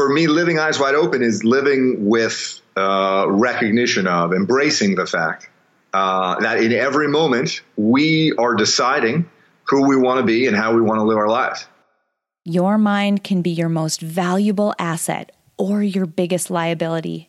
for me, living eyes wide open is living with uh, recognition of, embracing the fact uh, that in every moment we are deciding who we want to be and how we want to live our lives. Your mind can be your most valuable asset or your biggest liability,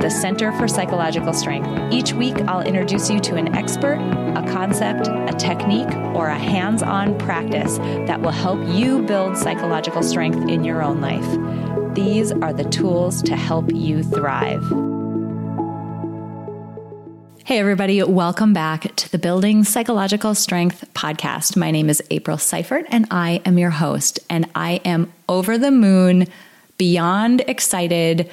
the Center for Psychological Strength. Each week, I'll introduce you to an expert, a concept, a technique, or a hands on practice that will help you build psychological strength in your own life. These are the tools to help you thrive. Hey, everybody, welcome back to the Building Psychological Strength podcast. My name is April Seifert, and I am your host. And I am over the moon, beyond excited,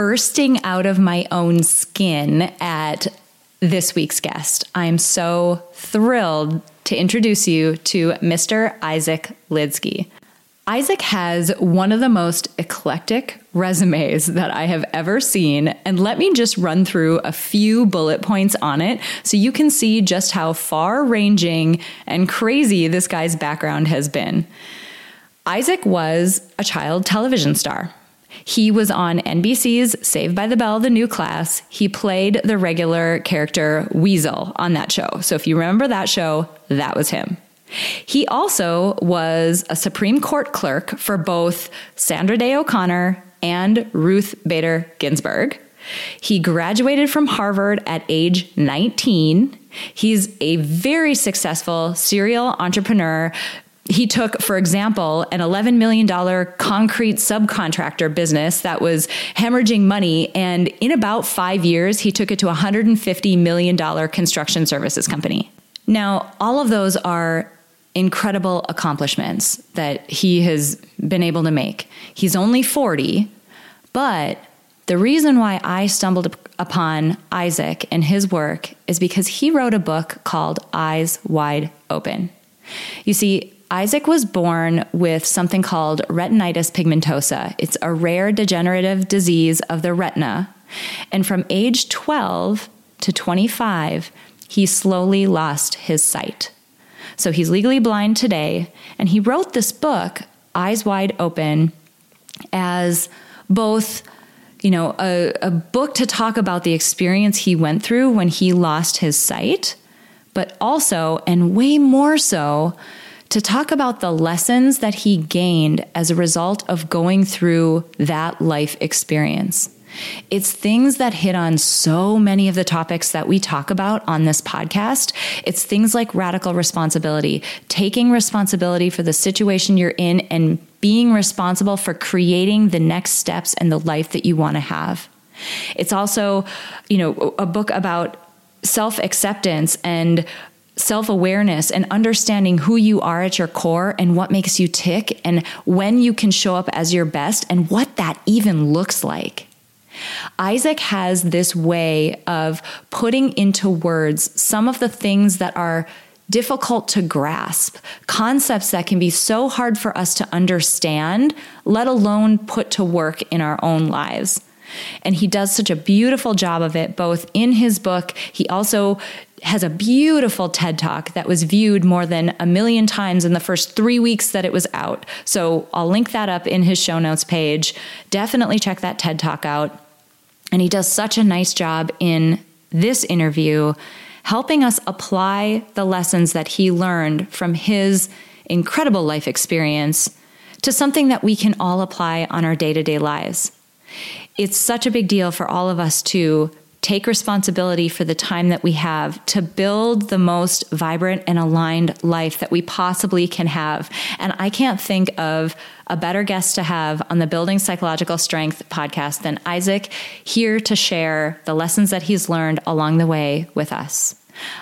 bursting out of my own skin at this week's guest. I'm so thrilled to introduce you to Mr. Isaac Lidsky. Isaac has one of the most eclectic resumes that I have ever seen. And let me just run through a few bullet points on it so you can see just how far ranging and crazy this guy's background has been. Isaac was a child television star. He was on NBC's Saved by the Bell, the new class. He played the regular character Weasel on that show. So if you remember that show, that was him. He also was a Supreme Court clerk for both Sandra Day O'Connor and Ruth Bader Ginsburg. He graduated from Harvard at age 19. He's a very successful serial entrepreneur he took, for example, an $11 million concrete subcontractor business that was hemorrhaging money. And in about five years, he took it to a $150 million construction services company. Now, all of those are incredible accomplishments that he has been able to make. He's only 40, but the reason why I stumbled upon Isaac and his work is because he wrote a book called Eyes Wide Open. You see, Isaac was born with something called retinitis pigmentosa. It's a rare degenerative disease of the retina. And from age 12 to 25, he slowly lost his sight. So he's legally blind today. And he wrote this book, Eyes Wide Open, as both you know a, a book to talk about the experience he went through when he lost his sight but also and way more so to talk about the lessons that he gained as a result of going through that life experience. It's things that hit on so many of the topics that we talk about on this podcast. It's things like radical responsibility, taking responsibility for the situation you're in and being responsible for creating the next steps and the life that you want to have. It's also, you know, a book about self acceptance and self awareness and understanding who you are at your core and what makes you tick and when you can show up as your best and what that even looks like. Isaac has this way of putting into words some of the things that are difficult to grasp, concepts that can be so hard for us to understand, let alone put to work in our own lives. And he does such a beautiful job of it, both in his book. He also has a beautiful TED talk that was viewed more than a million times in the first three weeks that it was out. So I'll link that up in his show notes page. Definitely check that TED talk out. And he does such a nice job in this interview helping us apply the lessons that he learned from his incredible life experience to something that we can all apply on our day to day lives. It's such a big deal for all of us to take responsibility for the time that we have to build the most vibrant and aligned life that we possibly can have. And I can't think of a better guest to have on the Building Psychological Strength podcast than Isaac, here to share the lessons that he's learned along the way with us.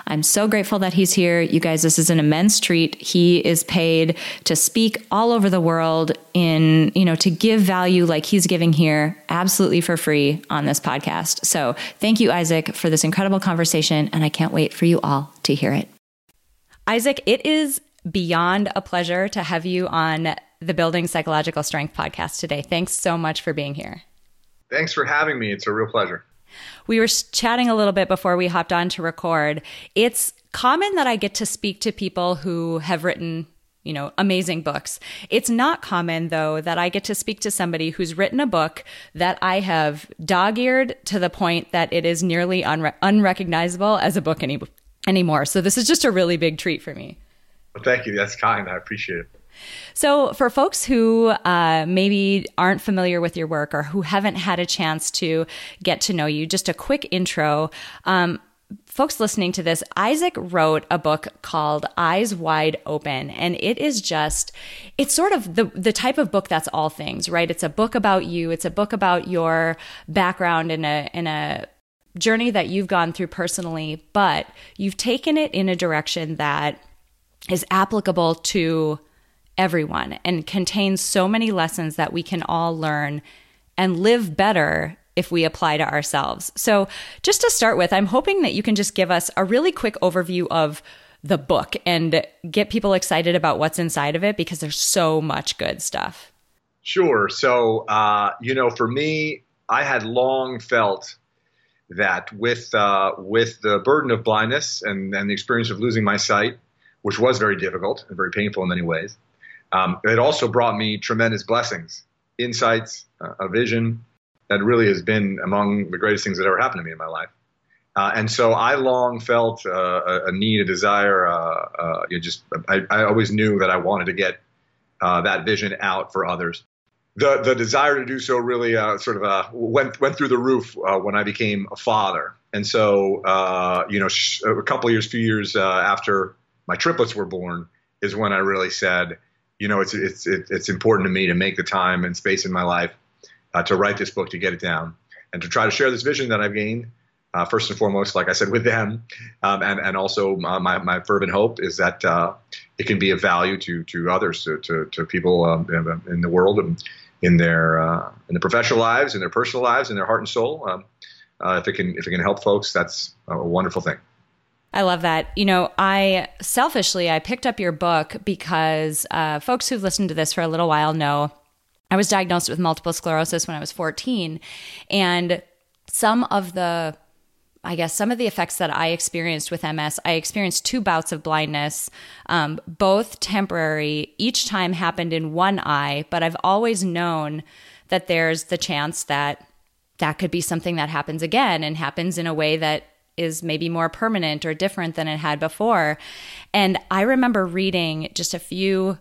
I'm so grateful that he's here. You guys, this is an immense treat. He is paid to speak all over the world in, you know, to give value like he's giving here absolutely for free on this podcast. So thank you, Isaac, for this incredible conversation. And I can't wait for you all to hear it. Isaac, it is beyond a pleasure to have you on the Building Psychological Strength podcast today. Thanks so much for being here. Thanks for having me. It's a real pleasure. We were chatting a little bit before we hopped on to record. It's common that I get to speak to people who have written you know, amazing books. It's not common, though, that I get to speak to somebody who's written a book that I have dog eared to the point that it is nearly unre- unrecognizable as a book any- anymore. So, this is just a really big treat for me. Well, thank you. That's kind. I appreciate it. So, for folks who uh, maybe aren't familiar with your work or who haven't had a chance to get to know you, just a quick intro. Um, folks listening to this, Isaac wrote a book called Eyes Wide Open. And it is just, it's sort of the, the type of book that's all things, right? It's a book about you. It's a book about your background in a, in a, journey that you've gone through personally, but you've taken it in a direction that is applicable to everyone and contains so many lessons that we can all learn and live better if we apply to ourselves. So, just to start with, I'm hoping that you can just give us a really quick overview of the book and get people excited about what's inside of it because there's so much good stuff. Sure. So, uh, you know, for me, I had long felt that with uh, with the burden of blindness and, and the experience of losing my sight, which was very difficult and very painful in many ways, um, it also brought me tremendous blessings, insights, uh, a vision that really has been among the greatest things that ever happened to me in my life. Uh, and so I long felt uh, a, need, a desire. Uh, uh, you just I, I, always knew that I wanted to get uh, that vision out for others. The the desire to do so really sort of went went through the roof when I became a father. And so you know, sh- a couple years, few years after my triplets were born, is when I really said, you know, it's it's it's important to me to make the time and space in my life uh, to write this book, to get it down, and to try to share this vision that I've gained. Uh, first and foremost, like I said, with them, um, and and also my, my, my, fervent hope is that uh, it can be of value to to others, to to, to people um, in the world, and in their uh, in their professional lives, in their personal lives, in their heart and soul. Um, uh, if it can if it can help folks, that's a wonderful thing. I love that. You know, I selfishly I picked up your book because uh, folks who've listened to this for a little while know I was diagnosed with multiple sclerosis when I was 14, and some of the I guess some of the effects that I experienced with MS, I experienced two bouts of blindness, um, both temporary. Each time happened in one eye, but I've always known that there's the chance that that could be something that happens again and happens in a way that is maybe more permanent or different than it had before. And I remember reading just a few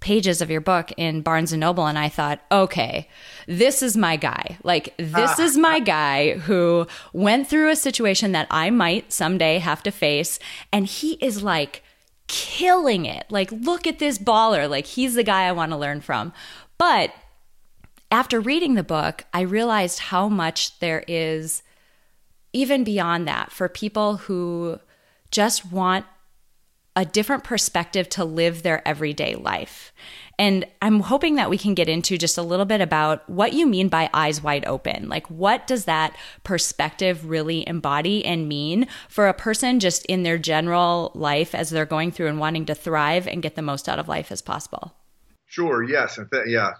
pages of your book in Barnes and Noble and I thought, okay, this is my guy. Like this ah. is my guy who went through a situation that I might someday have to face and he is like killing it. Like look at this baller. Like he's the guy I want to learn from. But after reading the book, I realized how much there is even beyond that, for people who just want a different perspective to live their everyday life. And I'm hoping that we can get into just a little bit about what you mean by eyes wide open. Like, what does that perspective really embody and mean for a person just in their general life as they're going through and wanting to thrive and get the most out of life as possible? Sure. Yes. Yeah.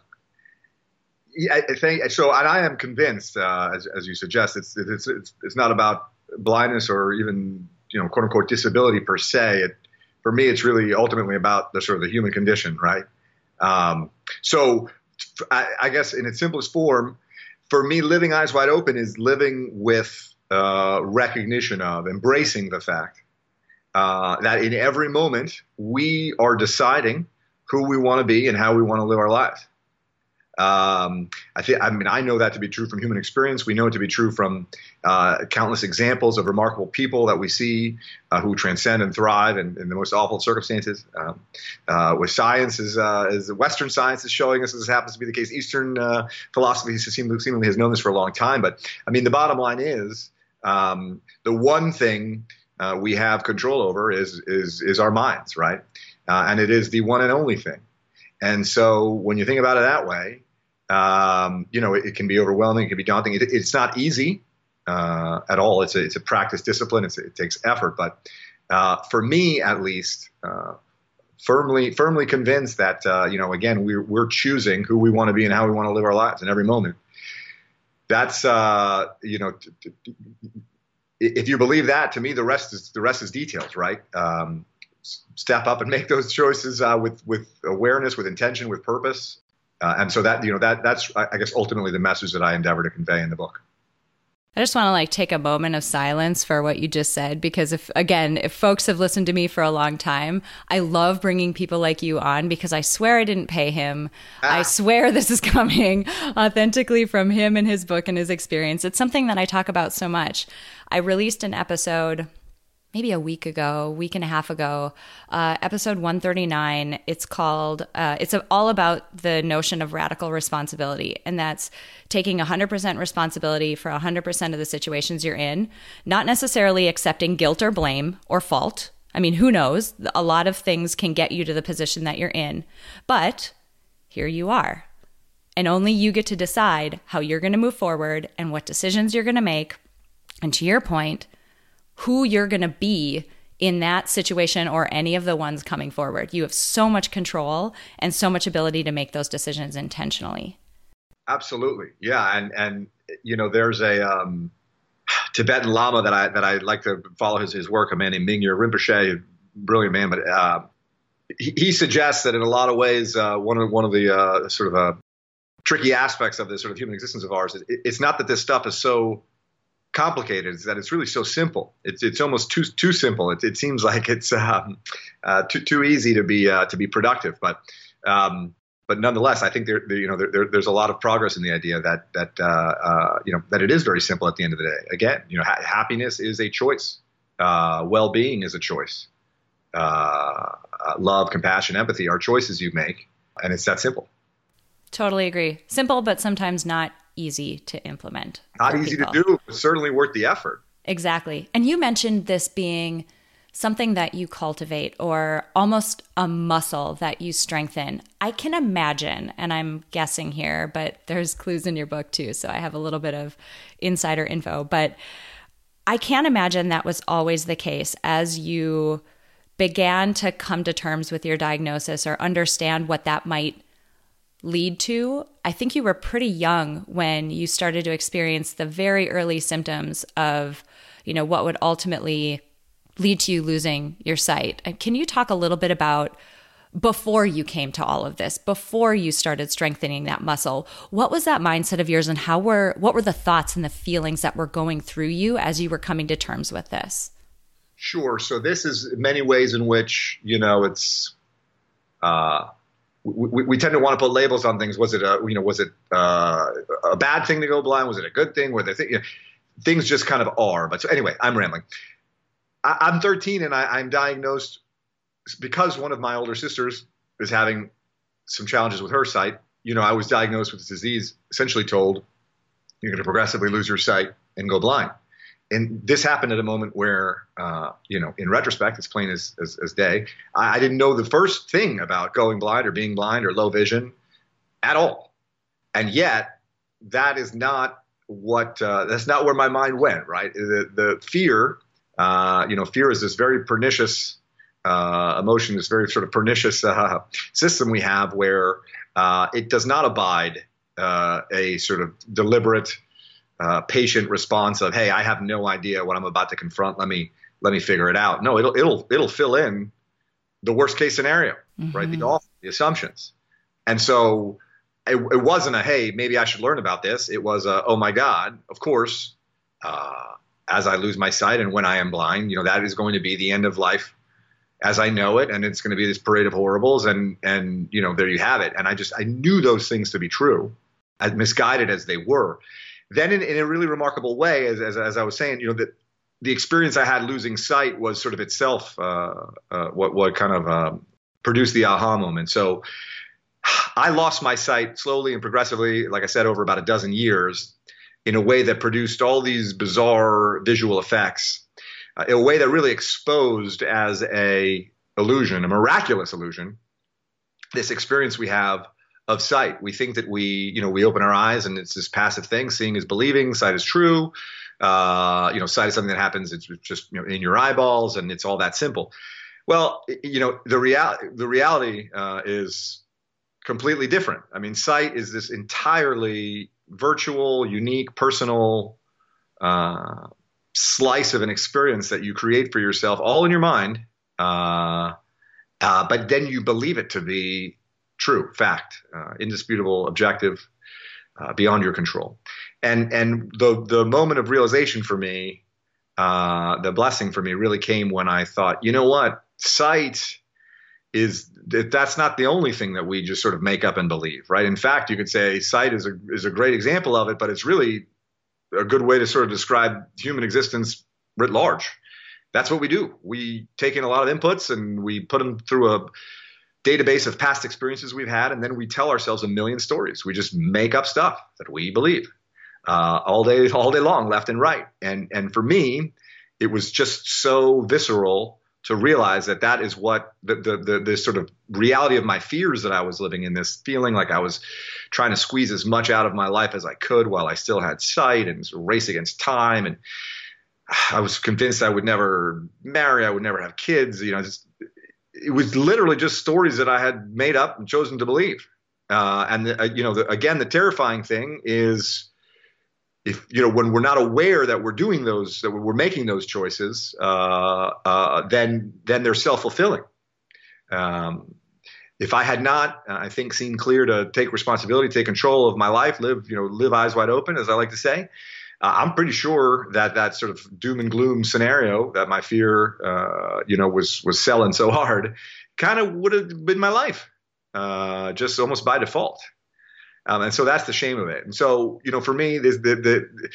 Yeah, I think so. And I am convinced, uh, as, as you suggest, it's, it's it's it's not about blindness or even you know quote unquote disability per se. It, for me, it's really ultimately about the sort of the human condition, right? Um, so, I, I, guess in its simplest form, for me, living eyes wide open is living with uh, recognition of, embracing the fact uh, that in every moment we are deciding who we want to be and how we want to live our lives. Um, I think, I mean, I know that to be true from human experience. We know it to be true from uh, countless examples of remarkable people that we see uh, who transcend and thrive in, in the most awful circumstances. Um, uh, with science, as, uh, as Western science is showing us, this happens to be the case. Eastern uh, philosophy seemingly has known this for a long time. But I mean, the bottom line is um, the one thing uh, we have control over is is is our minds, right? And it is the one and only thing. And so when you think about it that way, um, you know, it, it, can be overwhelming, it can be daunting. It, it's not easy uh, at all. It's a, it's a practice discipline. It's, it takes effort. But uh, for me, at least, uh, firmly firmly convinced that uh, you know, again, we're we're choosing who we want to be and how we want to live our lives in every moment. That's uh, you know. T- t- if you believe that, to me, the rest is the rest is details, right? Um, step up and make those choices uh, with with awareness, with intention, with purpose, uh, and so that you know that that's I guess ultimately the message that I endeavor to convey in the book. I just want to like take a moment of silence for what you just said because if again, if folks have listened to me for a long time, I love bringing people like you on because I swear I didn't pay him. Ah. I swear this is coming authentically from him and his book and his experience. It's something that I talk about so much. I released an episode maybe a week ago, week and a half ago, uh, episode 139. It's called, uh, it's all about the notion of radical responsibility. And that's taking 100% responsibility for 100% of the situations you're in, not necessarily accepting guilt or blame or fault. I mean, who knows? A lot of things can get you to the position that you're in. But here you are. And only you get to decide how you're going to move forward and what decisions you're going to make. And to your point, who you're going to be in that situation or any of the ones coming forward. You have so much control and so much ability to make those decisions intentionally. Absolutely. Yeah. And, and, you know, there's a, um, Tibetan Lama that I, that I like to follow his, his work, a man named Mingyur Rinpoche, brilliant man, but, uh, he, he, suggests that in a lot of ways, uh, one of, one of the, uh, sort of, uh, tricky aspects of this sort of human existence of ours is it, it's not that this stuff is so complicated is that it's really so simple. It's it's almost too too simple. It, it seems like it's um, uh, too too easy to be uh, to be productive, but um, but nonetheless, I think there, there you know there, there, there's a lot of progress in the idea that that uh, uh you know that it is very simple at the end of the day. Again, you know, ha- happiness is a choice. Uh, well-being is a choice. Uh, love, compassion, empathy are choices you make, and it's that simple. Totally agree. Simple, but sometimes not easy to implement. Not easy people. to do, but certainly worth the effort. Exactly. And you mentioned this being something that you cultivate or almost a muscle that you strengthen. I can imagine, and I'm guessing here, but there's clues in your book too, so I have a little bit of insider info, but I can't imagine that was always the case as you began to come to terms with your diagnosis or understand what that might lead to. I think you were pretty young when you started to experience the very early symptoms of, you know, what would ultimately lead to you losing your sight. Can you talk a little bit about before you came to all of this, before you started strengthening that muscle, what was that mindset of yours and how were what were the thoughts and the feelings that were going through you as you were coming to terms with this? Sure. So this is many ways in which, you know, it's uh we, we, tend to want to put labels on things. Was it a you know was it uh, a bad thing to go blind? Was it a good thing? Were there th- you know, things just kind of are? But so anyway, I'm rambling. I, am 13 and I, I'm diagnosed because one of my older sisters is having some challenges with her sight. You know, I was diagnosed with this disease, essentially told you're going to progressively lose your sight and go blind and this happened at a moment where, uh, you know, in retrospect, it's plain as, as, as day. I, I, didn't know the first thing about going blind or being blind or low vision at all. And yet, that is not what, uh, that's not where my mind went, right? The, the fear, uh, you know, fear is this very pernicious uh, emotion, this very sort of pernicious uh, system we have where uh, it does not abide a sort of deliberate, uh, patient response of, "Hey, I have no idea what I'm about to confront. Let me let me figure it out." No, it'll it'll it'll fill in the worst case scenario, mm-hmm. right? The awful, the assumptions, and so it, it, wasn't a, "Hey, maybe I should learn about this." It was a, "Oh my God, of course." Uh, as I lose my sight and when I am blind, you know that is going to be the end of life as I know it, and it's going to be this parade of horribles, and and you know there you have it. And I just I knew those things to be true, as misguided as they were. Then, in, in a really remarkable way, as, as, as I was saying, you know, that the experience I had losing sight was sort of itself uh, uh, what what kind of um, produced the aha moment. So I lost my sight slowly and progressively, like I said, over about a dozen years, in a way that produced all these bizarre visual effects. uh, in a way that really exposed as a illusion, a miraculous illusion, this experience we have of sight. We think that we, you know, we open our eyes and it's this passive thing. Seeing is believing. Sight is true. Uh, you know, sight is something that happens. It's just you know, in your eyeballs, and it's all that simple. Well, you know, the reality the reality uh, is completely different. I mean, sight is this entirely virtual, unique, personal uh, slice of an experience that you create for yourself, all in your mind. Uh, uh, but then you believe it to be true, fact, uh, indisputable, objective, uh, beyond your control. And and the the moment of realization for me, uh, the blessing for me, really came when I thought, you know what, sight is that's not the only thing that we just sort of make up and believe, right? In fact, you could say sight is a is a great example of it, but it's really a good way to sort of describe human existence writ large. That's what we do. We take in a lot of inputs and we put them through a database of past experiences we've had, and then we tell ourselves a million stories. We just make up stuff that we believe uh, all day, all day long, left and right. And and for me, it was just so visceral to realize that that is what the, the, the, the, sort of reality of my fears that I was living in this feeling like I was trying to squeeze as much out of my life as I could while I still had sight and race against time. And I was convinced I would never marry. I would never have kids. You know, just, it was literally just stories that I had made up and chosen to believe. Uh, and the, uh, you know, the, again, the terrifying thing is if you know when we're not aware that we're doing those that we're making those choices uh, uh, then then they're self-fulfilling um, if i had not uh, i think seen clear to take responsibility take control of my life live you know live eyes wide open as i like to say uh, i'm pretty sure that that sort of doom and gloom scenario that my fear uh, you know was was selling so hard kind of would have been my life uh, just almost by default um, and so that's the shame of it. And so, you know, for me, the, the, the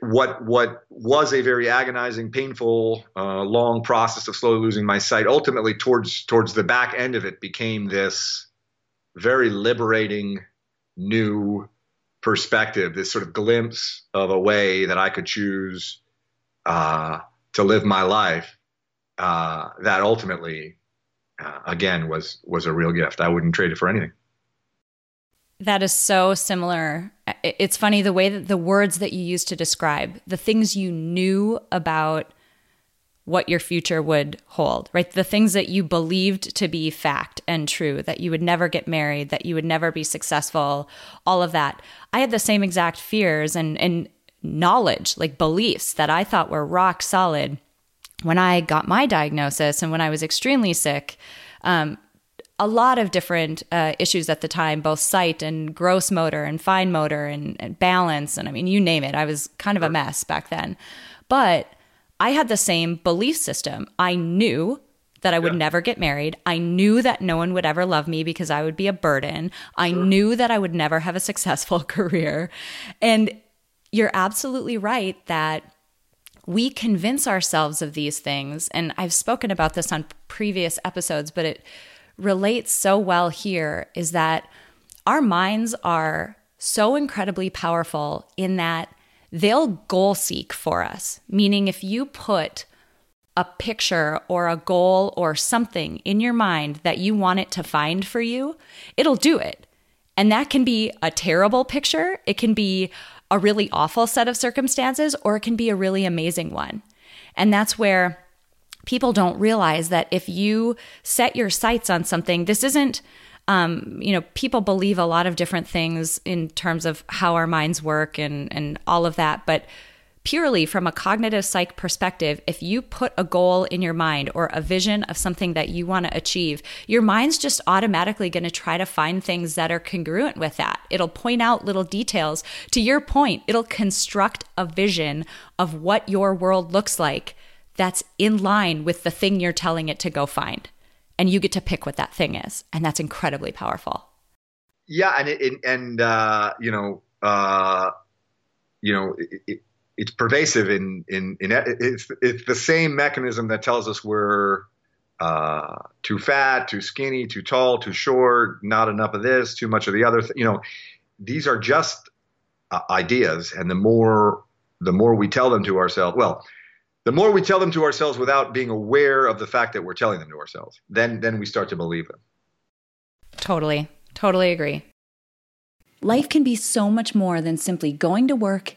what what was a very agonizing, painful, uh, long process of slowly losing my sight, ultimately towards towards the back end of it became this very liberating new perspective, this sort of glimpse of a way that I could choose uh, to live my life. Uh, that ultimately, uh, again, was was a real gift. I wouldn't trade it for anything. That is so similar. It's funny the way that the words that you use to describe the things you knew about what your future would hold, right? The things that you believed to be fact and true, that you would never get married, that you would never be successful, all of that. I had the same exact fears and, and knowledge, like beliefs that I thought were rock solid when I got my diagnosis and when I was extremely sick. Um, a lot of different uh, issues at the time, both sight and gross motor and fine motor and, and, balance. And I mean, you name it. I was kind of a mess back then. But I had the same belief system. I knew that I would yeah. never get married. I knew that no one would ever love me because I would be a burden. I sure. knew that I would never have a successful career. And you're absolutely right that we convince ourselves of these things. And I've spoken about this on previous episodes, but it relates so well here is that our minds are so incredibly powerful in that they'll goal seek for us. Meaning, if you put a picture or a goal or something in your mind that you want it to find for you, it'll do it. And that can be a terrible picture, it can be a really awful set of circumstances, or it can be a really amazing one. And that's where people don't realize that if you set your sights on something, this isn't. Um, you know, people believe a lot of different things in terms of how our minds work and and all of that, but purely from a cognitive psych perspective, if you put a goal in your mind or a vision of something that you want to achieve, your mind's just automatically going to try to find things that are congruent with that. It'll point out little details. To your point, it'll construct a vision of what your world looks like that's in line with the thing you're telling it to go find. And you get to pick what that thing is. And that's incredibly powerful. Yeah. And, it, and, uh, you know, uh, you know, it, it, it's pervasive in, in, in, it's, it's the same mechanism that tells us we're, uh, too fat, too skinny, too tall, too short, not enough of this, too much of the other. Th- you know, these are just uh, ideas, and the more the more we tell them to ourselves, well, the more we tell them to ourselves without being aware of the fact that we're telling them to ourselves, then then we start to believe them. Totally. Totally agree. Life can be so much more than simply going to work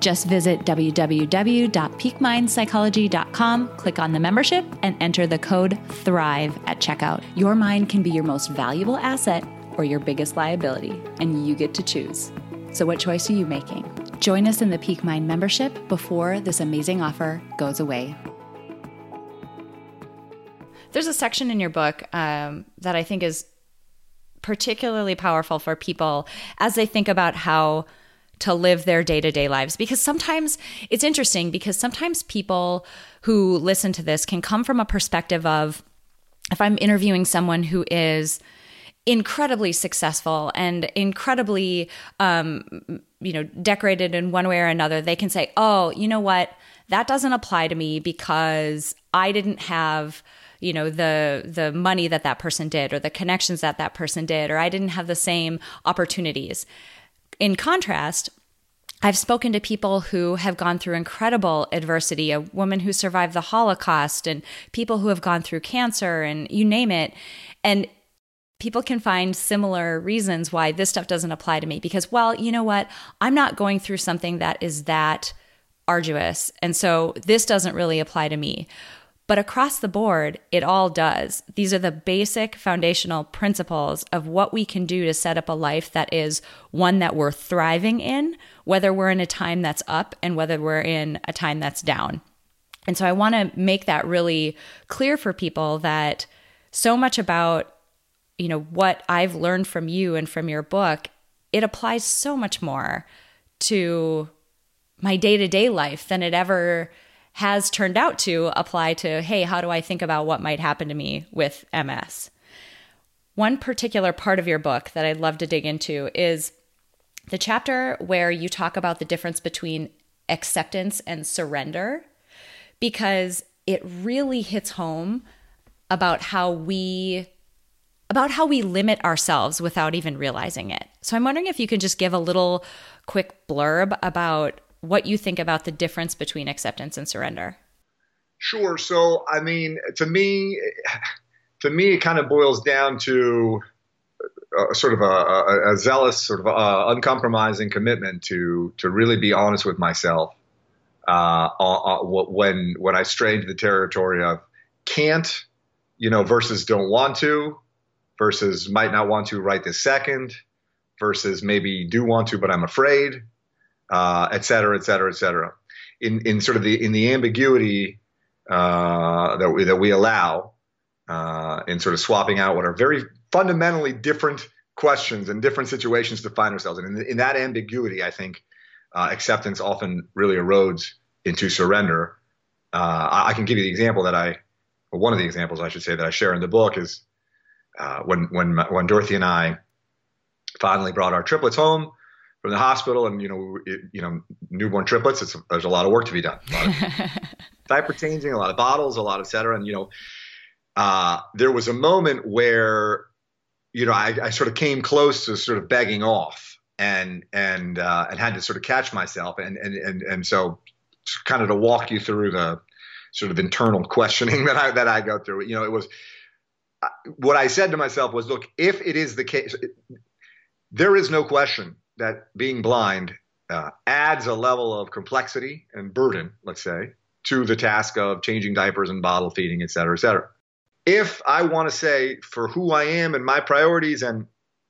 Just visit www.peakmindpsychology.com, click on the membership, and enter the code THRIVE at checkout. Your mind can be your most valuable asset or your biggest liability, and you get to choose. So, what choice are you making? Join us in the Peak Mind membership before this amazing offer goes away. There's a section in your book um, that I think is particularly powerful for people as they think about how to live their day to day lives. Because sometimes it's interesting because sometimes people who listen to this can come from a perspective of if I'm interviewing someone who is incredibly successful and incredibly um, you know decorated in one way or another they can say oh you know what that doesn't apply to me because i didn't have you know the the money that that person did or the connections that that person did or i didn't have the same opportunities in contrast, I've spoken to people who have gone through incredible adversity, a woman who survived the Holocaust, and people who have gone through cancer, and you name it. And people can find similar reasons why this stuff doesn't apply to me because, well, you know what? I'm not going through something that is that arduous. And so this doesn't really apply to me. But across the board, it all does. These are the basic foundational principles of what we can do to set up a life that is one that we're thriving in, whether we're in a time that's up and whether we're in a time that's down. And so I want to make that really clear for people that so much about you know what I've learned from you and from your book, it applies so much more to my day-to-day life than it ever has turned out to apply to hey, how do I think about what might happen to me with MS? One particular part of your book that I'd love to dig into is the chapter where you talk about the difference between acceptance and surrender, because it really hits home about how we about how we limit ourselves without even realizing it. So I'm wondering if you can just give a little quick blurb about what you think about the difference between acceptance and surrender. Sure. So, I mean, to me, to me, it kind of boils down to a, sort of a, a, a zealous, sort of a, uncompromising commitment to to really be honest with myself. Uh, uh when when I stray into the territory of can't, you know, versus don't want to, versus might not want to right this second, versus maybe do want to but I'm afraid uh, et cetera, et cetera, et cetera. In, in sort of the in the ambiguity uh, that we that we allow uh, in sort of swapping out what are very fundamentally different questions and different situations to find ourselves in. In, in that ambiguity, I think uh, acceptance often really erodes into surrender. Uh, I, I, can give you the example that I one of the examples I should say that I share in the book is uh, when when when Dorothy and I finally brought our triplets home from the hospital, and you know, it, you know, newborn triplets. It's, there's a lot of work to be done. diaper changing, a lot of bottles, a lot, et cetera. And you know, uh, there was a moment where, you know, I, I, sort of came close to sort of begging off, and and uh, and had to sort of catch myself, and and and and so, kind of to walk you through the sort of internal questioning that I that I go through. You know, it was uh, what I said to myself was, look, if it is the case, there is no question that being blind uh, adds a level of complexity and burden, let's say, to the task of changing diapers and bottle feeding, et cetera, et cetera. If I want to say for who I am and my priorities and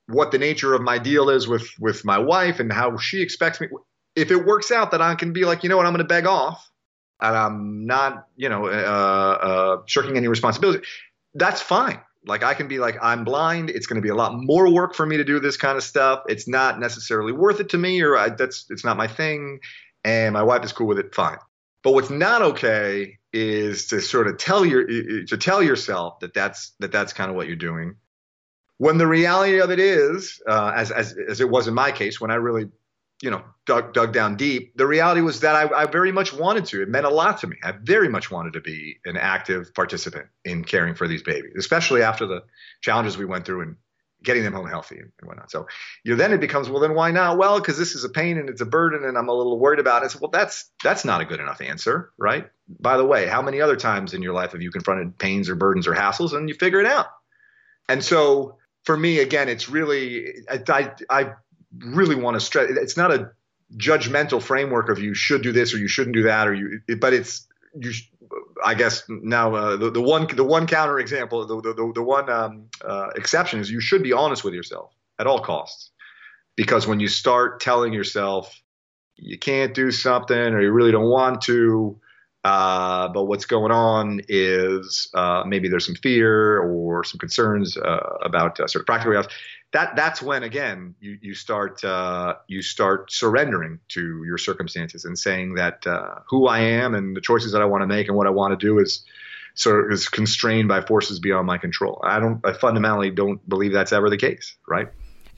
what the nature of my deal is with with my wife and how she expects me, if it works out that I can be like, you know what, I'm going to beg off and I'm not, you know, uh, uh, shirking any responsibility, that's fine. Like I can be like, I'm blind. It's going to be a lot more work for me to do this kind of stuff. It's not necessarily worth it to me, or I, that's it's not my thing. And my wife is cool with it. Fine. But what's not okay is to sort of tell your to tell yourself that that's that that's kind of what you're doing. When the reality of it is, uh, as as as it was in my case, when I really you know, dug, dug down deep, the reality was that I, I, very much wanted to. It meant a lot to me. I very much wanted to be an active participant in caring for these babies, especially after the challenges we went through and getting them home healthy and, whatnot. So, you know, then it becomes, well, then why not? Well, because this is a pain and it's a burden and I'm a little worried about it. So, well, that's that's not a good enough answer, right? By the way, how many other times in your life have you confronted pains or burdens or hassles and you figure it out? And so, for me, again, it's really I, I, I really want to stress it's not a judgmental framework of you should do this or you shouldn't do that or you but it's you I guess now uh, the, the one the one counter example the the, the one um, uh, exception is you should be honest with yourself at all costs. Because when you start telling yourself you can't do something or you really don't want to uh, but what's going on is uh, maybe there's some fear or some concerns uh, about uh, sort of practical reality that that's when again you you start uh, you start surrendering to your circumstances and saying that uh, who I am and the choices that I want to make and what I want to do is sort of is constrained by forces beyond my control. I don't I fundamentally don't believe that's ever the case, right?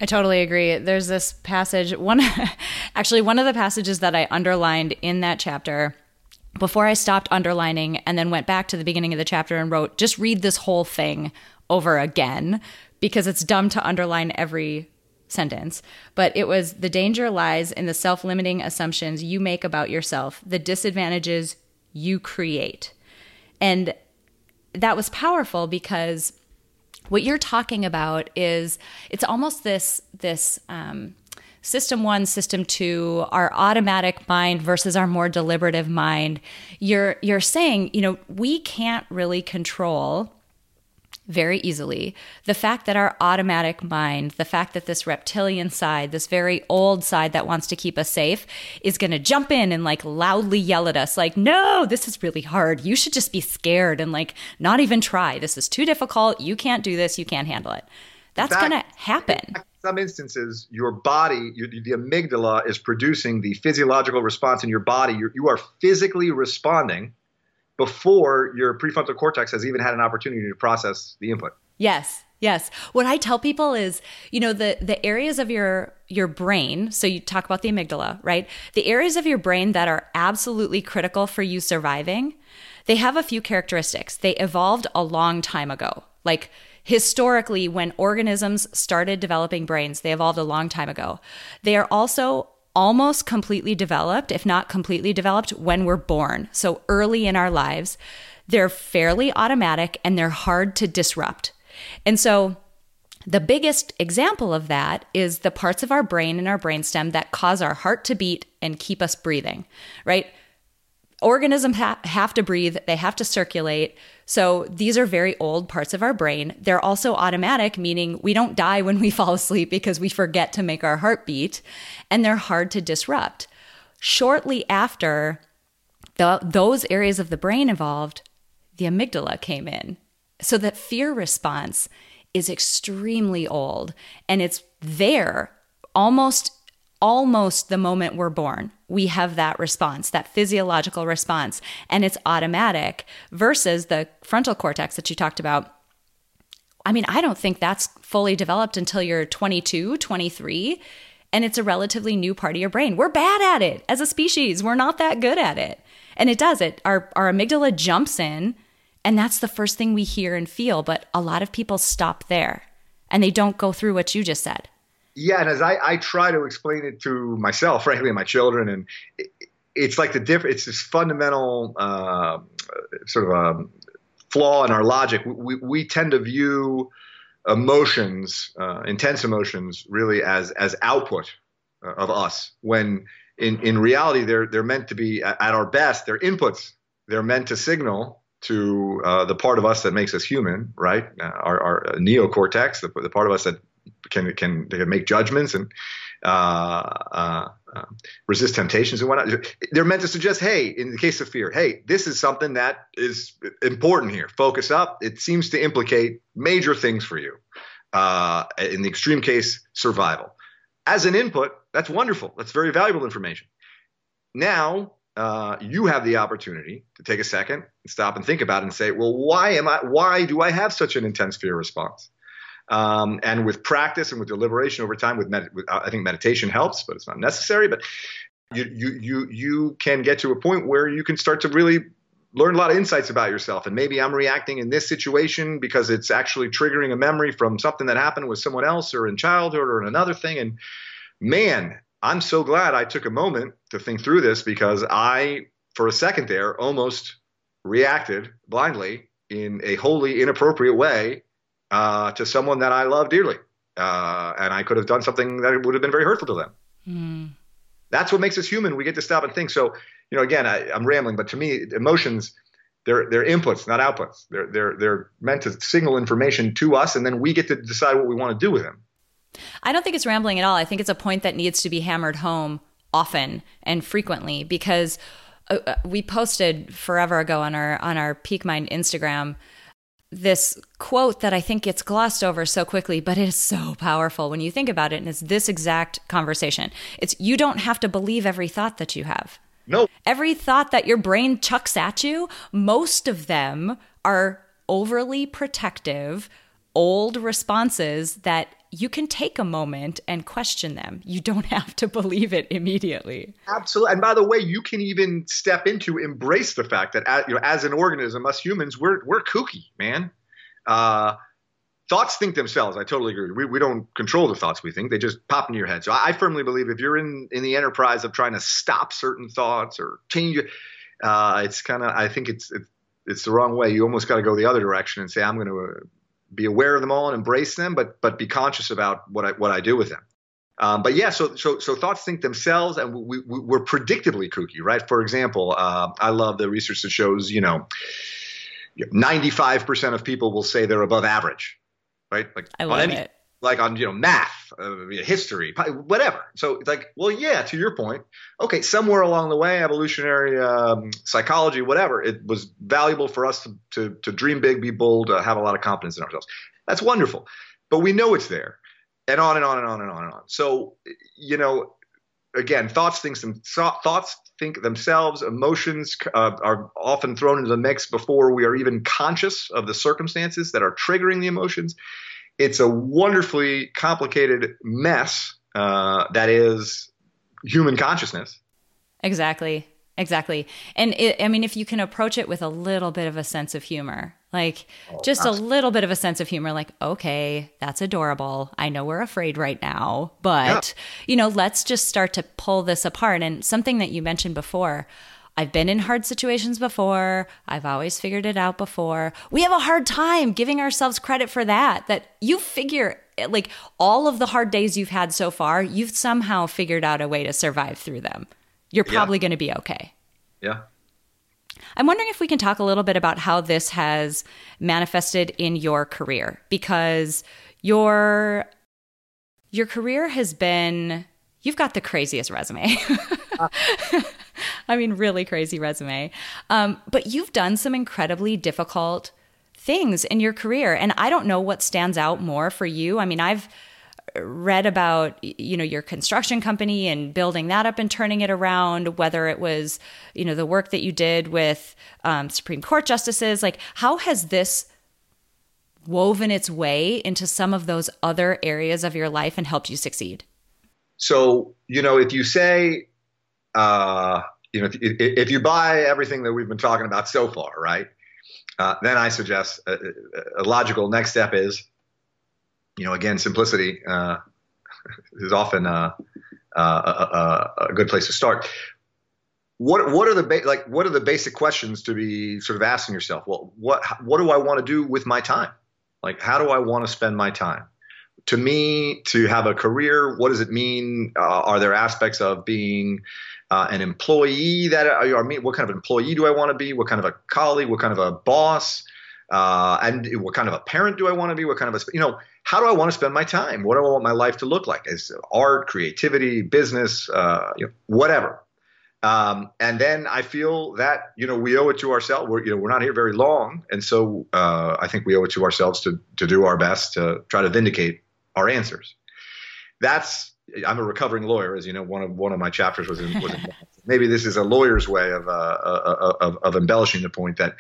I totally agree. There's this passage one actually one of the passages that I underlined in that chapter before I stopped underlining and then went back to the beginning of the chapter and wrote just read this whole thing over again because it's dumb to underline every sentence, but it was the danger lies in the self limiting assumptions you make about yourself, the disadvantages you create. And that was powerful because what you're talking about is it's almost this this um, system one system two our automatic mind versus our more deliberative mind you're you're saying you know we can't really control very easily. The fact that our automatic mind, the fact that this reptilian side, this very old side that wants to keep us safe, is going to jump in and like loudly yell at us, like, no, this is really hard. You should just be scared and like not even try. This is too difficult. You can't do this. You can't handle it. That's going to happen. In some instances, your body, your, the amygdala, is producing the physiological response in your body. You're, you are physically responding before your prefrontal cortex has even had an opportunity to process the input. Yes. Yes. What I tell people is, you know, the the areas of your your brain, so you talk about the amygdala, right? The areas of your brain that are absolutely critical for you surviving, they have a few characteristics. They evolved a long time ago. Like historically when organisms started developing brains, they evolved a long time ago. They are also almost completely developed, if not completely developed, when we're born. So early in our lives, they're fairly automatic and they're hard to disrupt. And so the biggest example of that is the parts of our brain and our brainstem that cause our heart to beat and keep us breathing, right? Organisms ha- have to breathe, they have to circulate. So these are very old parts of our brain. They're also automatic, meaning we don't die when we fall asleep because we forget to make our heart beat, and they're hard to disrupt. Shortly after the, those areas of the brain evolved, the amygdala came in. So that fear response is extremely old and it's there almost almost the moment we're born. We have that response, that physiological response, and it's automatic versus the frontal cortex that you talked about. I mean, I don't think that's fully developed until you're 22, 23, and it's a relatively new part of your brain. We're bad at it as a species. We're not that good at it. And it does it. Our our amygdala jumps in and that's the first thing we hear and feel, but a lot of people stop there and they don't go through what you just said. Yeah, and as I, I try to explain it to myself, frankly, and my children, and it, it's like the difference. It's this fundamental uh, sort of um, flaw in our logic. We, we tend to view emotions, uh, intense emotions, really as as output uh, of us. When in in reality, they're they're meant to be at, at our best. They're inputs. They're meant to signal to uh, the part of us that makes us human, right? Uh, our, our neocortex, the, the part of us that can can they can make judgments and uh, uh, uh, resist temptations and whatnot. They're meant to suggest, hey, in the case of fear, hey, this is something that is important here. Focus up. It seems to implicate major things for you. Uh, in the extreme case, survival. As an input, that's wonderful. That's very valuable information. Now uh, you have the opportunity to take a second and stop and think about it and say, well, why am I? Why do I have such an intense fear response? Um, and with practice and with deliberation over time, with, med- with uh, I think meditation helps, but it's not necessary. But you you you you can get to a point where you can start to really learn a lot of insights about yourself. And maybe I'm reacting in this situation because it's actually triggering a memory from something that happened with someone else or in childhood or in another thing. And man, I'm so glad I took a moment to think through this because I, for a second there, almost reacted blindly in a wholly inappropriate way uh, to someone that I love dearly. Uh, and I could have done something that would have been very hurtful to them. Mm. That's what makes us human. We get to stop and think. So, you know, again, I, am rambling, but to me, emotions, they're, they're inputs, not outputs. They're, they're, they're meant to signal information to us, and then we get to decide what we want to do with them. I don't think it's rambling at all. I think it's a point that needs to be hammered home often and frequently because uh, uh we posted forever ago on our on our Peak Mind Instagram this quote that I think gets glossed over so quickly, but it is so powerful when you think about it. And it's this exact conversation. It's you don't have to believe every thought that you have. No. Every thought that your brain chucks at you, most of them are overly protective, old responses that you can take a moment and question them. You don't have to believe it immediately. Absolutely. And by the way, you can even step into embrace the fact that as, you know, as an organism, us humans, we're we're kooky, man. Uh, thoughts think themselves. I totally agree. We, we don't control the thoughts we think; they just pop into your head. So I, I firmly believe if you're in in the enterprise of trying to stop certain thoughts or change uh, it's kind of I think it's, it's it's the wrong way. You almost got to go the other direction and say, I'm going to be aware of them all and embrace them, but but be conscious about what I what I do with them. Um, but yeah, so so so thoughts think themselves, and we, we are predictably kooky, right? For example, uh, I love the research that shows you know, 95% of people will say they're above average, right? Like I love any, it like on you know math, uh, history, whatever. So it's like, well, yeah, to your point, okay, somewhere along the way, evolutionary um, psychology, whatever, it was valuable for us to, to, to dream big, be bold, uh, have a lot of confidence in ourselves. That's wonderful, but we know it's there, and on and on and on and on and on. So you know, again, thoughts think some thoughts think themselves. Emotions uh, are often thrown into the mix before we are even conscious of the circumstances that are triggering the emotions it's a wonderfully complicated mess uh, that is human consciousness. Exactly. Exactly. And it, I mean, if you can approach it with a little bit of a sense of humor, like oh, just absolutely. a little bit of a sense of humor, like, okay, that's adorable. I know we're afraid right now, but, yeah. you know, let's just start to pull this apart. And something that you mentioned before, I've been in hard situations before. I've always figured it out before. We have a hard time giving ourselves credit for that. That you figure, like all of the hard days you've had so far, you've somehow figured out a way to survive through them. You're probably yeah. going to be okay. Yeah. I'm wondering if we can talk a little bit about how this has manifested in your career because your your career has been you've got the craziest resume. Uh, I mean, really crazy resume. Um, but you've done some incredibly difficult things in your career. And I don't know what stands out more for you. I mean, I've read about you know your construction company and building that up and turning it around whether it was you know the work that you did with um, supreme court justices like how has this woven its way into some of those other areas of your life and helped you succeed so you know if you say uh, you know if, if you buy everything that we've been talking about so far right uh, then i suggest a, a logical next step is you know, again, simplicity uh, is often uh, uh, a, a, a, good place to start. What what are the ba- like what are the basic questions to be sort of asking yourself? Well, what what do I want to do with my time? Like, how do I want to spend my time? To me, to have a career, what does it mean? Uh, are there aspects of being uh, an employee that are, me? What kind of employee do I want to be? What kind of a colleague? What kind of a boss? Uh, and what kind of a parent do I want to be? What kind of a you know how do I want to spend my time? What do I want my life to look like? Is art, creativity, business, uh, you know, whatever. Um, and then I feel that you know we owe it to ourselves. We're you know we're not here very long, and so uh, I think we owe it to ourselves to to do our best to try to vindicate our answers. That's I'm a recovering lawyer, as you know. One of one of my chapters was, in, was maybe this is a lawyer's way of, uh, uh, uh, of of embellishing the point that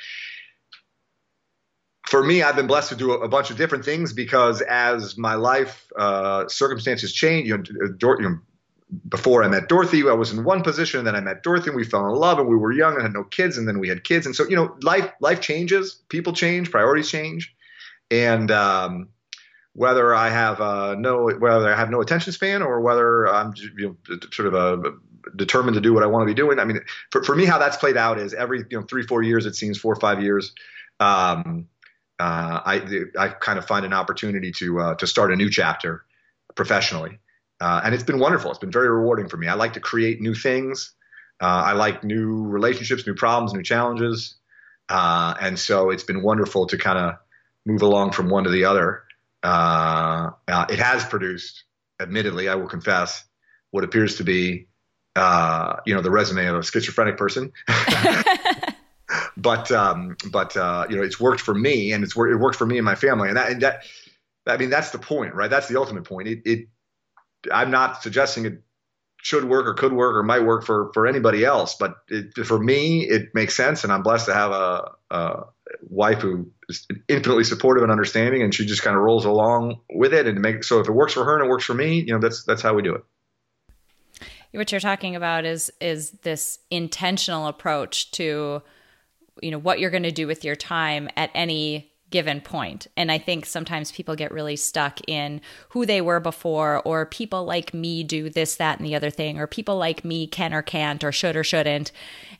for me, I've been blessed to do a, bunch of different things because as my life uh, circumstances change, you know, you know, before I met Dorothy, I was in one position, and then I met Dorothy, and we fell in love, and we were young and had no kids, and then we had kids, and so you know, life life changes, people change, priorities change, and um, whether I have uh, no whether I have no attention span or whether I'm you know, sort of a, uh, determined to do what I want to be doing. I mean, for, for me, how that's played out is every you know three four years, it seems four or five years. Um, uh, I, I kind of find an opportunity to uh, to start a new chapter professionally, uh, and it's been wonderful. It's been very rewarding for me. I like to create new things. Uh, I like new relationships, new problems, new challenges, uh, and so it's been wonderful to kind of move along from one to the other. Uh, it has produced, admittedly, I will confess, what appears to be, you know, the resume of a schizophrenic person. but um, but uh, you know, it's worked for me, and it's it worked for me and my family, and that, and that I mean, that's the point, right? That's the ultimate point. It, it I'm not suggesting it should work or could work or might work for for anybody else, but it, for me, it makes sense, and I'm blessed to have a, a wife who infinitely supportive and understanding, and she just kind of rolls along with it and make so if it works for her and it works for me, you know, that's that's how we do it. What you're talking about is is this intentional approach to you know what you're going to do with your time at any given point. And I think sometimes people get really stuck in who they were before, or people like me do this, that, and the other thing, or people like me can or can't, or should or shouldn't.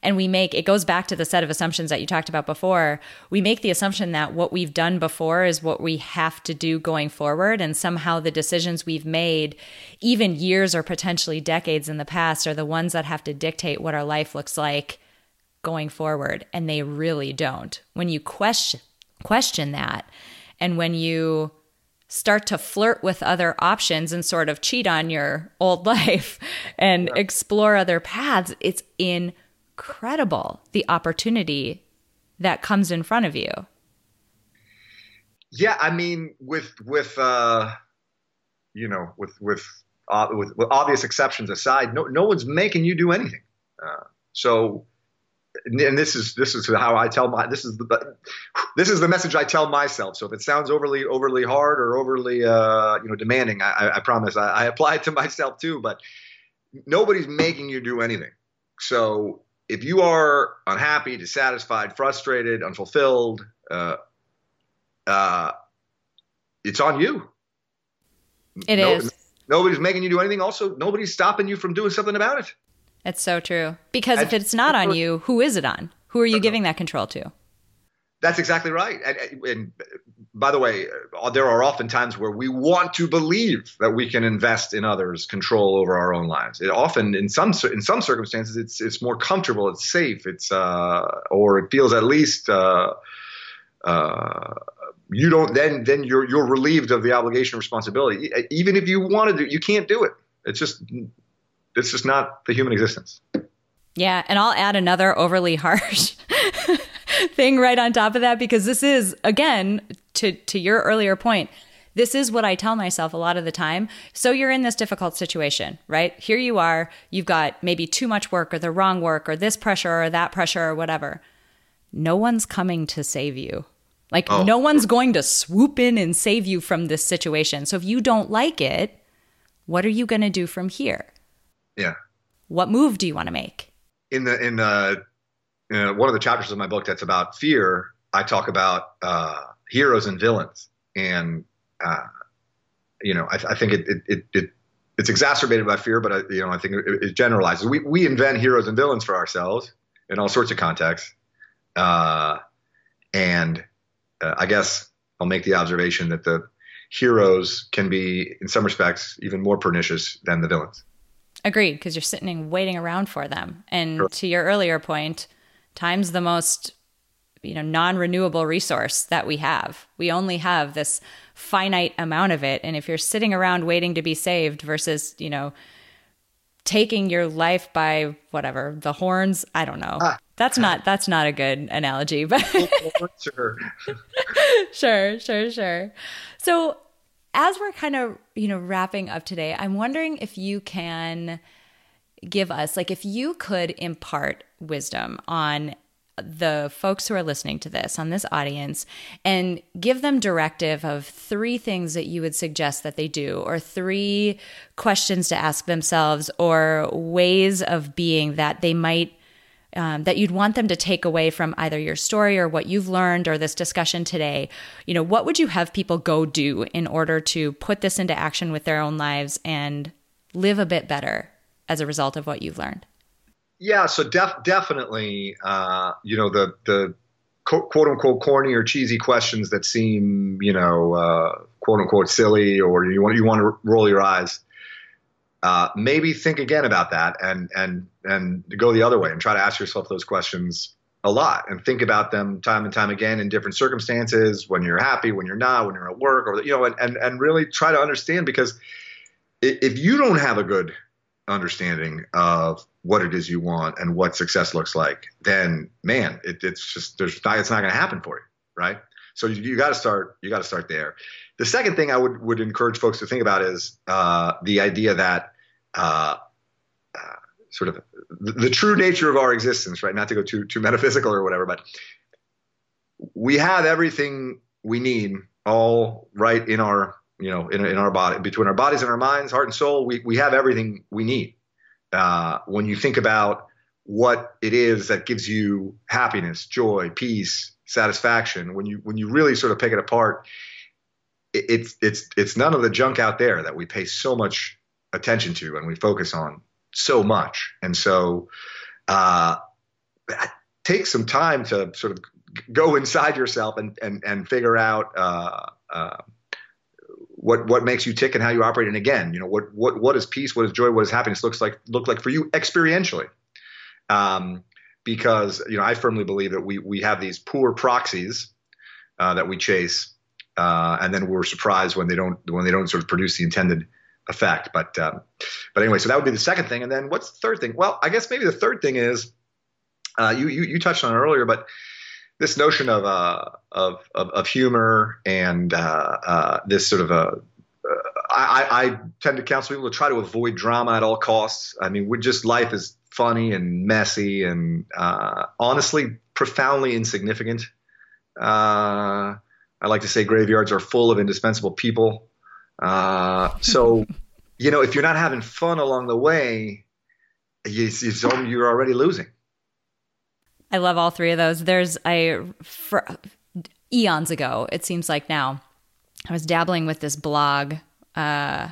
And we make it goes back to the set of assumptions that you talked about before. We make the assumption that what we've done before is what we have to do going forward. And somehow the decisions we've made, even years or potentially decades in the past, are the ones that have to dictate what our life looks like going forward and they really don't when you question question that. And when you start to flirt with other options and sort of cheat on your old life and yeah. explore other paths it's incredible the opportunity that comes in front of you. Yeah i mean with with uh you know with with uh, with, with obvious exceptions aside no no one's making you do anything. Uh, so and this is this is how I tell my this is the this is the message I tell myself. So if it sounds overly overly hard or overly uh, you know demanding, I, I promise I, I, apply it to myself too. But nobody's making you do anything. So if you are unhappy, dissatisfied, frustrated, unfulfilled, uh, uh, it's on you. It no, is. Nobody's making you do anything. Also, nobody's stopping you from doing something about it. It's so true. Because and, if it's not on you, who is it on? Who are you giving that control to? That's exactly right. And, and, by the way, uh, there are often times where we want to believe that we can invest in others' control over our own lives. It often, in some in some circumstances, it's it's more comfortable, it's safe, it's uh, or it feels at least uh, uh, you don't then then you're you're relieved of the obligation responsibility. Even if you wanted to you can't do it. It's just it's just not the human existence. Yeah, and I'll add another overly harsh thing right on top of that because this is again to to your earlier point. this is what I tell myself a lot of the time. So you're in this difficult situation, right? Here you are, you've got maybe too much work or the wrong work or this pressure or that pressure or whatever. No one's coming to save you. Like, oh. no one's going to swoop in and save you from this situation. So if you don't like it, what are you going to do from here? Yeah. What move do you want to make? In the in the uh, one of the chapters of my book that's about fear, I talk about uh, heroes and villains, and uh, you know, I, I think it, it, it, it, it's exacerbated by fear, but I, you know, I think it, it, generalizes. We we invent heroes and villains for ourselves in all sorts of contexts, uh, and uh, I guess I'll make the observation that the heroes can be, in some respects, even more pernicious than the villains. Agreed, because you're sitting and waiting around for them. And sure. to your earlier point, time's the most you know non-renewable resource that we have. We only have this finite amount of it, and if you're sitting around waiting to be saved versus you know taking your life by whatever the horns, I don't know. Ah. That's not that's not a good analogy, but sure. sure, sure, sure. So as we're kind of, you know, wrapping up today, I'm wondering if you can give us like if you could impart wisdom on the folks who are listening to this on this audience and give them directive of three things that you would suggest that they do or three questions to ask themselves or ways of being that they might um, that you'd want them to take away from either your story or what you've learned or this discussion today you know what would you have people go do in order to put this into action with their own lives and live a bit better as a result of what you've learned? Yeah so def- definitely uh, you know the the quote unquote corny or cheesy questions that seem you know uh, quote unquote silly or you want you want to roll your eyes uh, maybe think again about that and and and go the other way and try to ask yourself those questions a lot and think about them time and time again in different circumstances when you're happy when you're not when you're at work or you know and and, and really try to understand because if you don't have a good understanding of what it is you want and what success looks like then man it, it's just there's not, it's not going to happen for you right? So you, you got to start you got to start there the second thing I would, would encourage folks to think about is uh, the idea that uh, uh, sort of the, the, true nature of our existence, right? Not to go too too metaphysical or whatever, but we have everything we need all right in our you know in, in our body between our bodies and our minds, heart and soul. We we have everything we need. Uh, when you think about what it is that gives you happiness, joy, peace, satisfaction, when you when you really sort of pick it apart, it's it's it's none of the junk out there that we pay so much attention to and we focus on so much. And so, uh, take some time to sort of go inside yourself and and and figure out uh, uh, what what makes you tick and how you operate. And again, you know what what what is peace, what is joy, what is happiness looks like look like for you experientially. Um, because you know I firmly believe that we we have these poor proxies uh, that we chase uh, and then we're surprised when they don't when they don't sort of produce the intended effect. But um, but anyway, so that would be the second thing. And then what's the third thing? Well, I guess maybe the third thing is uh, you, you you touched on it earlier, but this notion of uh, of, of, of humor and uh, uh, this sort of a uh, I, I tend to counsel people to try to avoid drama at all costs. I mean, we're just life is funny and messy and honestly profoundly insignificant. Uh, I like to say graveyards are full of indispensable people. Uh, so, you know, if you're not having fun along the way, you, you're already losing. I love all three of those. There's I for eons ago, it seems like now, I was dabbling with this blog, uh,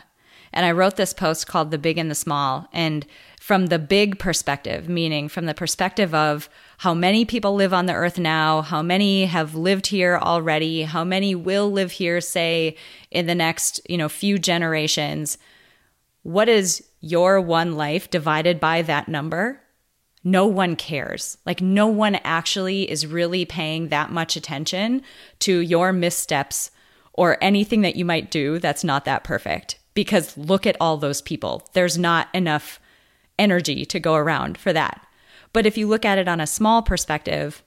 and I wrote this post called "The Big and the Small," and from the big perspective, meaning from the perspective of how many people live on the earth now, how many have lived here already, how many will live here, say, in the next, you know, few generations. What is your one life divided by that number? No one cares. Like, no one actually is really paying that much attention to your missteps or anything that you might do that's not that perfect. Because look at all those people. There's not enough energy to go around for that. But if you look at it on a small perspective,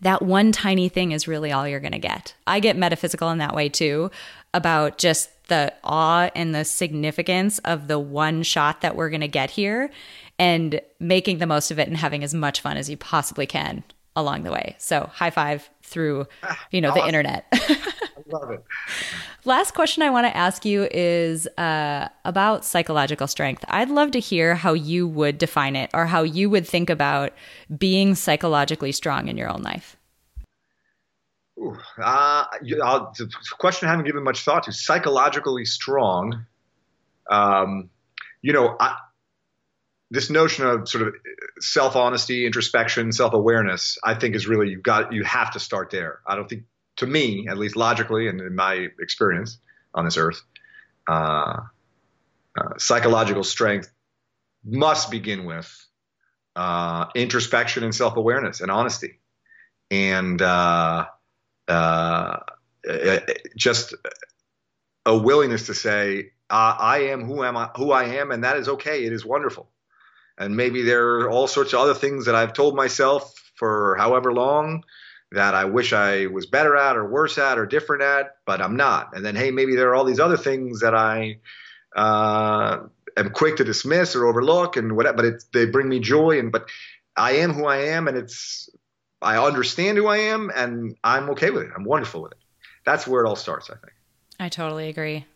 that one tiny thing is really all you're going to get. I get metaphysical in that way too. about just the awe and the significance of the one shot that we're going to get here and making the most of it and having as much fun as you possibly can along the way. So, high five through, you know, awesome. the internet. Love it. Last question I want to ask you is uh, about psychological strength. I'd love to hear how you would define it or how you would think about being psychologically strong in your own life. Ooh, uh, a question I haven't given much thought to. Psychologically strong. Um, you know, I, this notion of sort of self honesty, introspection, self awareness, I think is really you've got you have to start there. I don't think, to me, at least logically and in my experience on this earth, uh, uh, psychological strength must begin with uh, introspection and self awareness and honesty, and uh, uh, just a willingness to say, I am who am I, who I am, and that is okay. It is wonderful and maybe there are all sorts of other things that I've told myself for however long that I wish I was better at or worse at or different at, but I'm not. And then, hey, maybe there are all these other things that I uh, am quick to dismiss or overlook and whatever, but they bring me joy. And but I am who I am, and it's I understand who I am, and I'm okay with it. I'm wonderful with it. That's where it all starts, I think. I totally agree.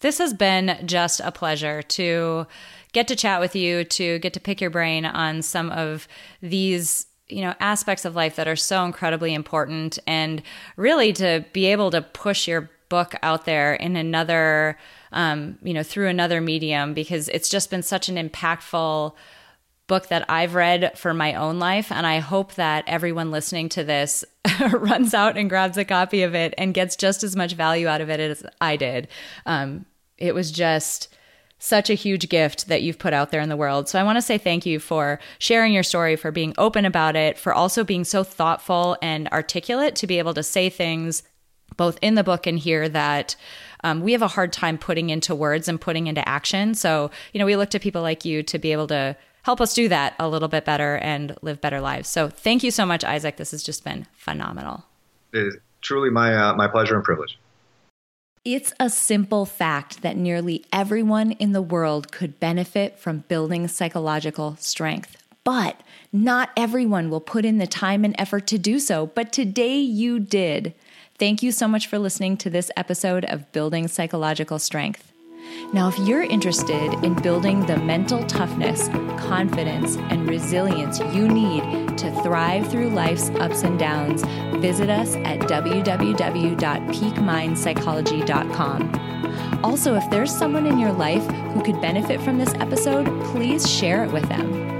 This has been just a pleasure to get to chat with you, to get to pick your brain on some of these you know aspects of life that are so incredibly important and really to be able to push your book out there in another um, you know through another medium because it's just been such an impactful book that I've read for my own life. And I hope that everyone listening to this runs out and grabs a copy of it and gets just as much value out of it as I did. Um, it was just such a huge gift that you've put out there in the world. So I want to say thank you for sharing your story, for being open about it, for also being so thoughtful and articulate to be able to say things both in the book and here that um, we have a hard time putting into words and putting into action. So, you know, we look to people like you to be able to help us do that a little bit better and live better lives. So, thank you so much, Isaac. This has just been phenomenal. It is truly my uh, my pleasure and privilege. It's a simple fact that nearly everyone in the world could benefit from building psychological strength. But not everyone will put in the time and effort to do so. But today you did. Thank you so much for listening to this episode of Building Psychological Strength. Now, if you're interested in building the mental toughness, confidence, and resilience you need to thrive through life's ups and downs, visit us at www.peakmindpsychology.com. Also, if there's someone in your life who could benefit from this episode, please share it with them.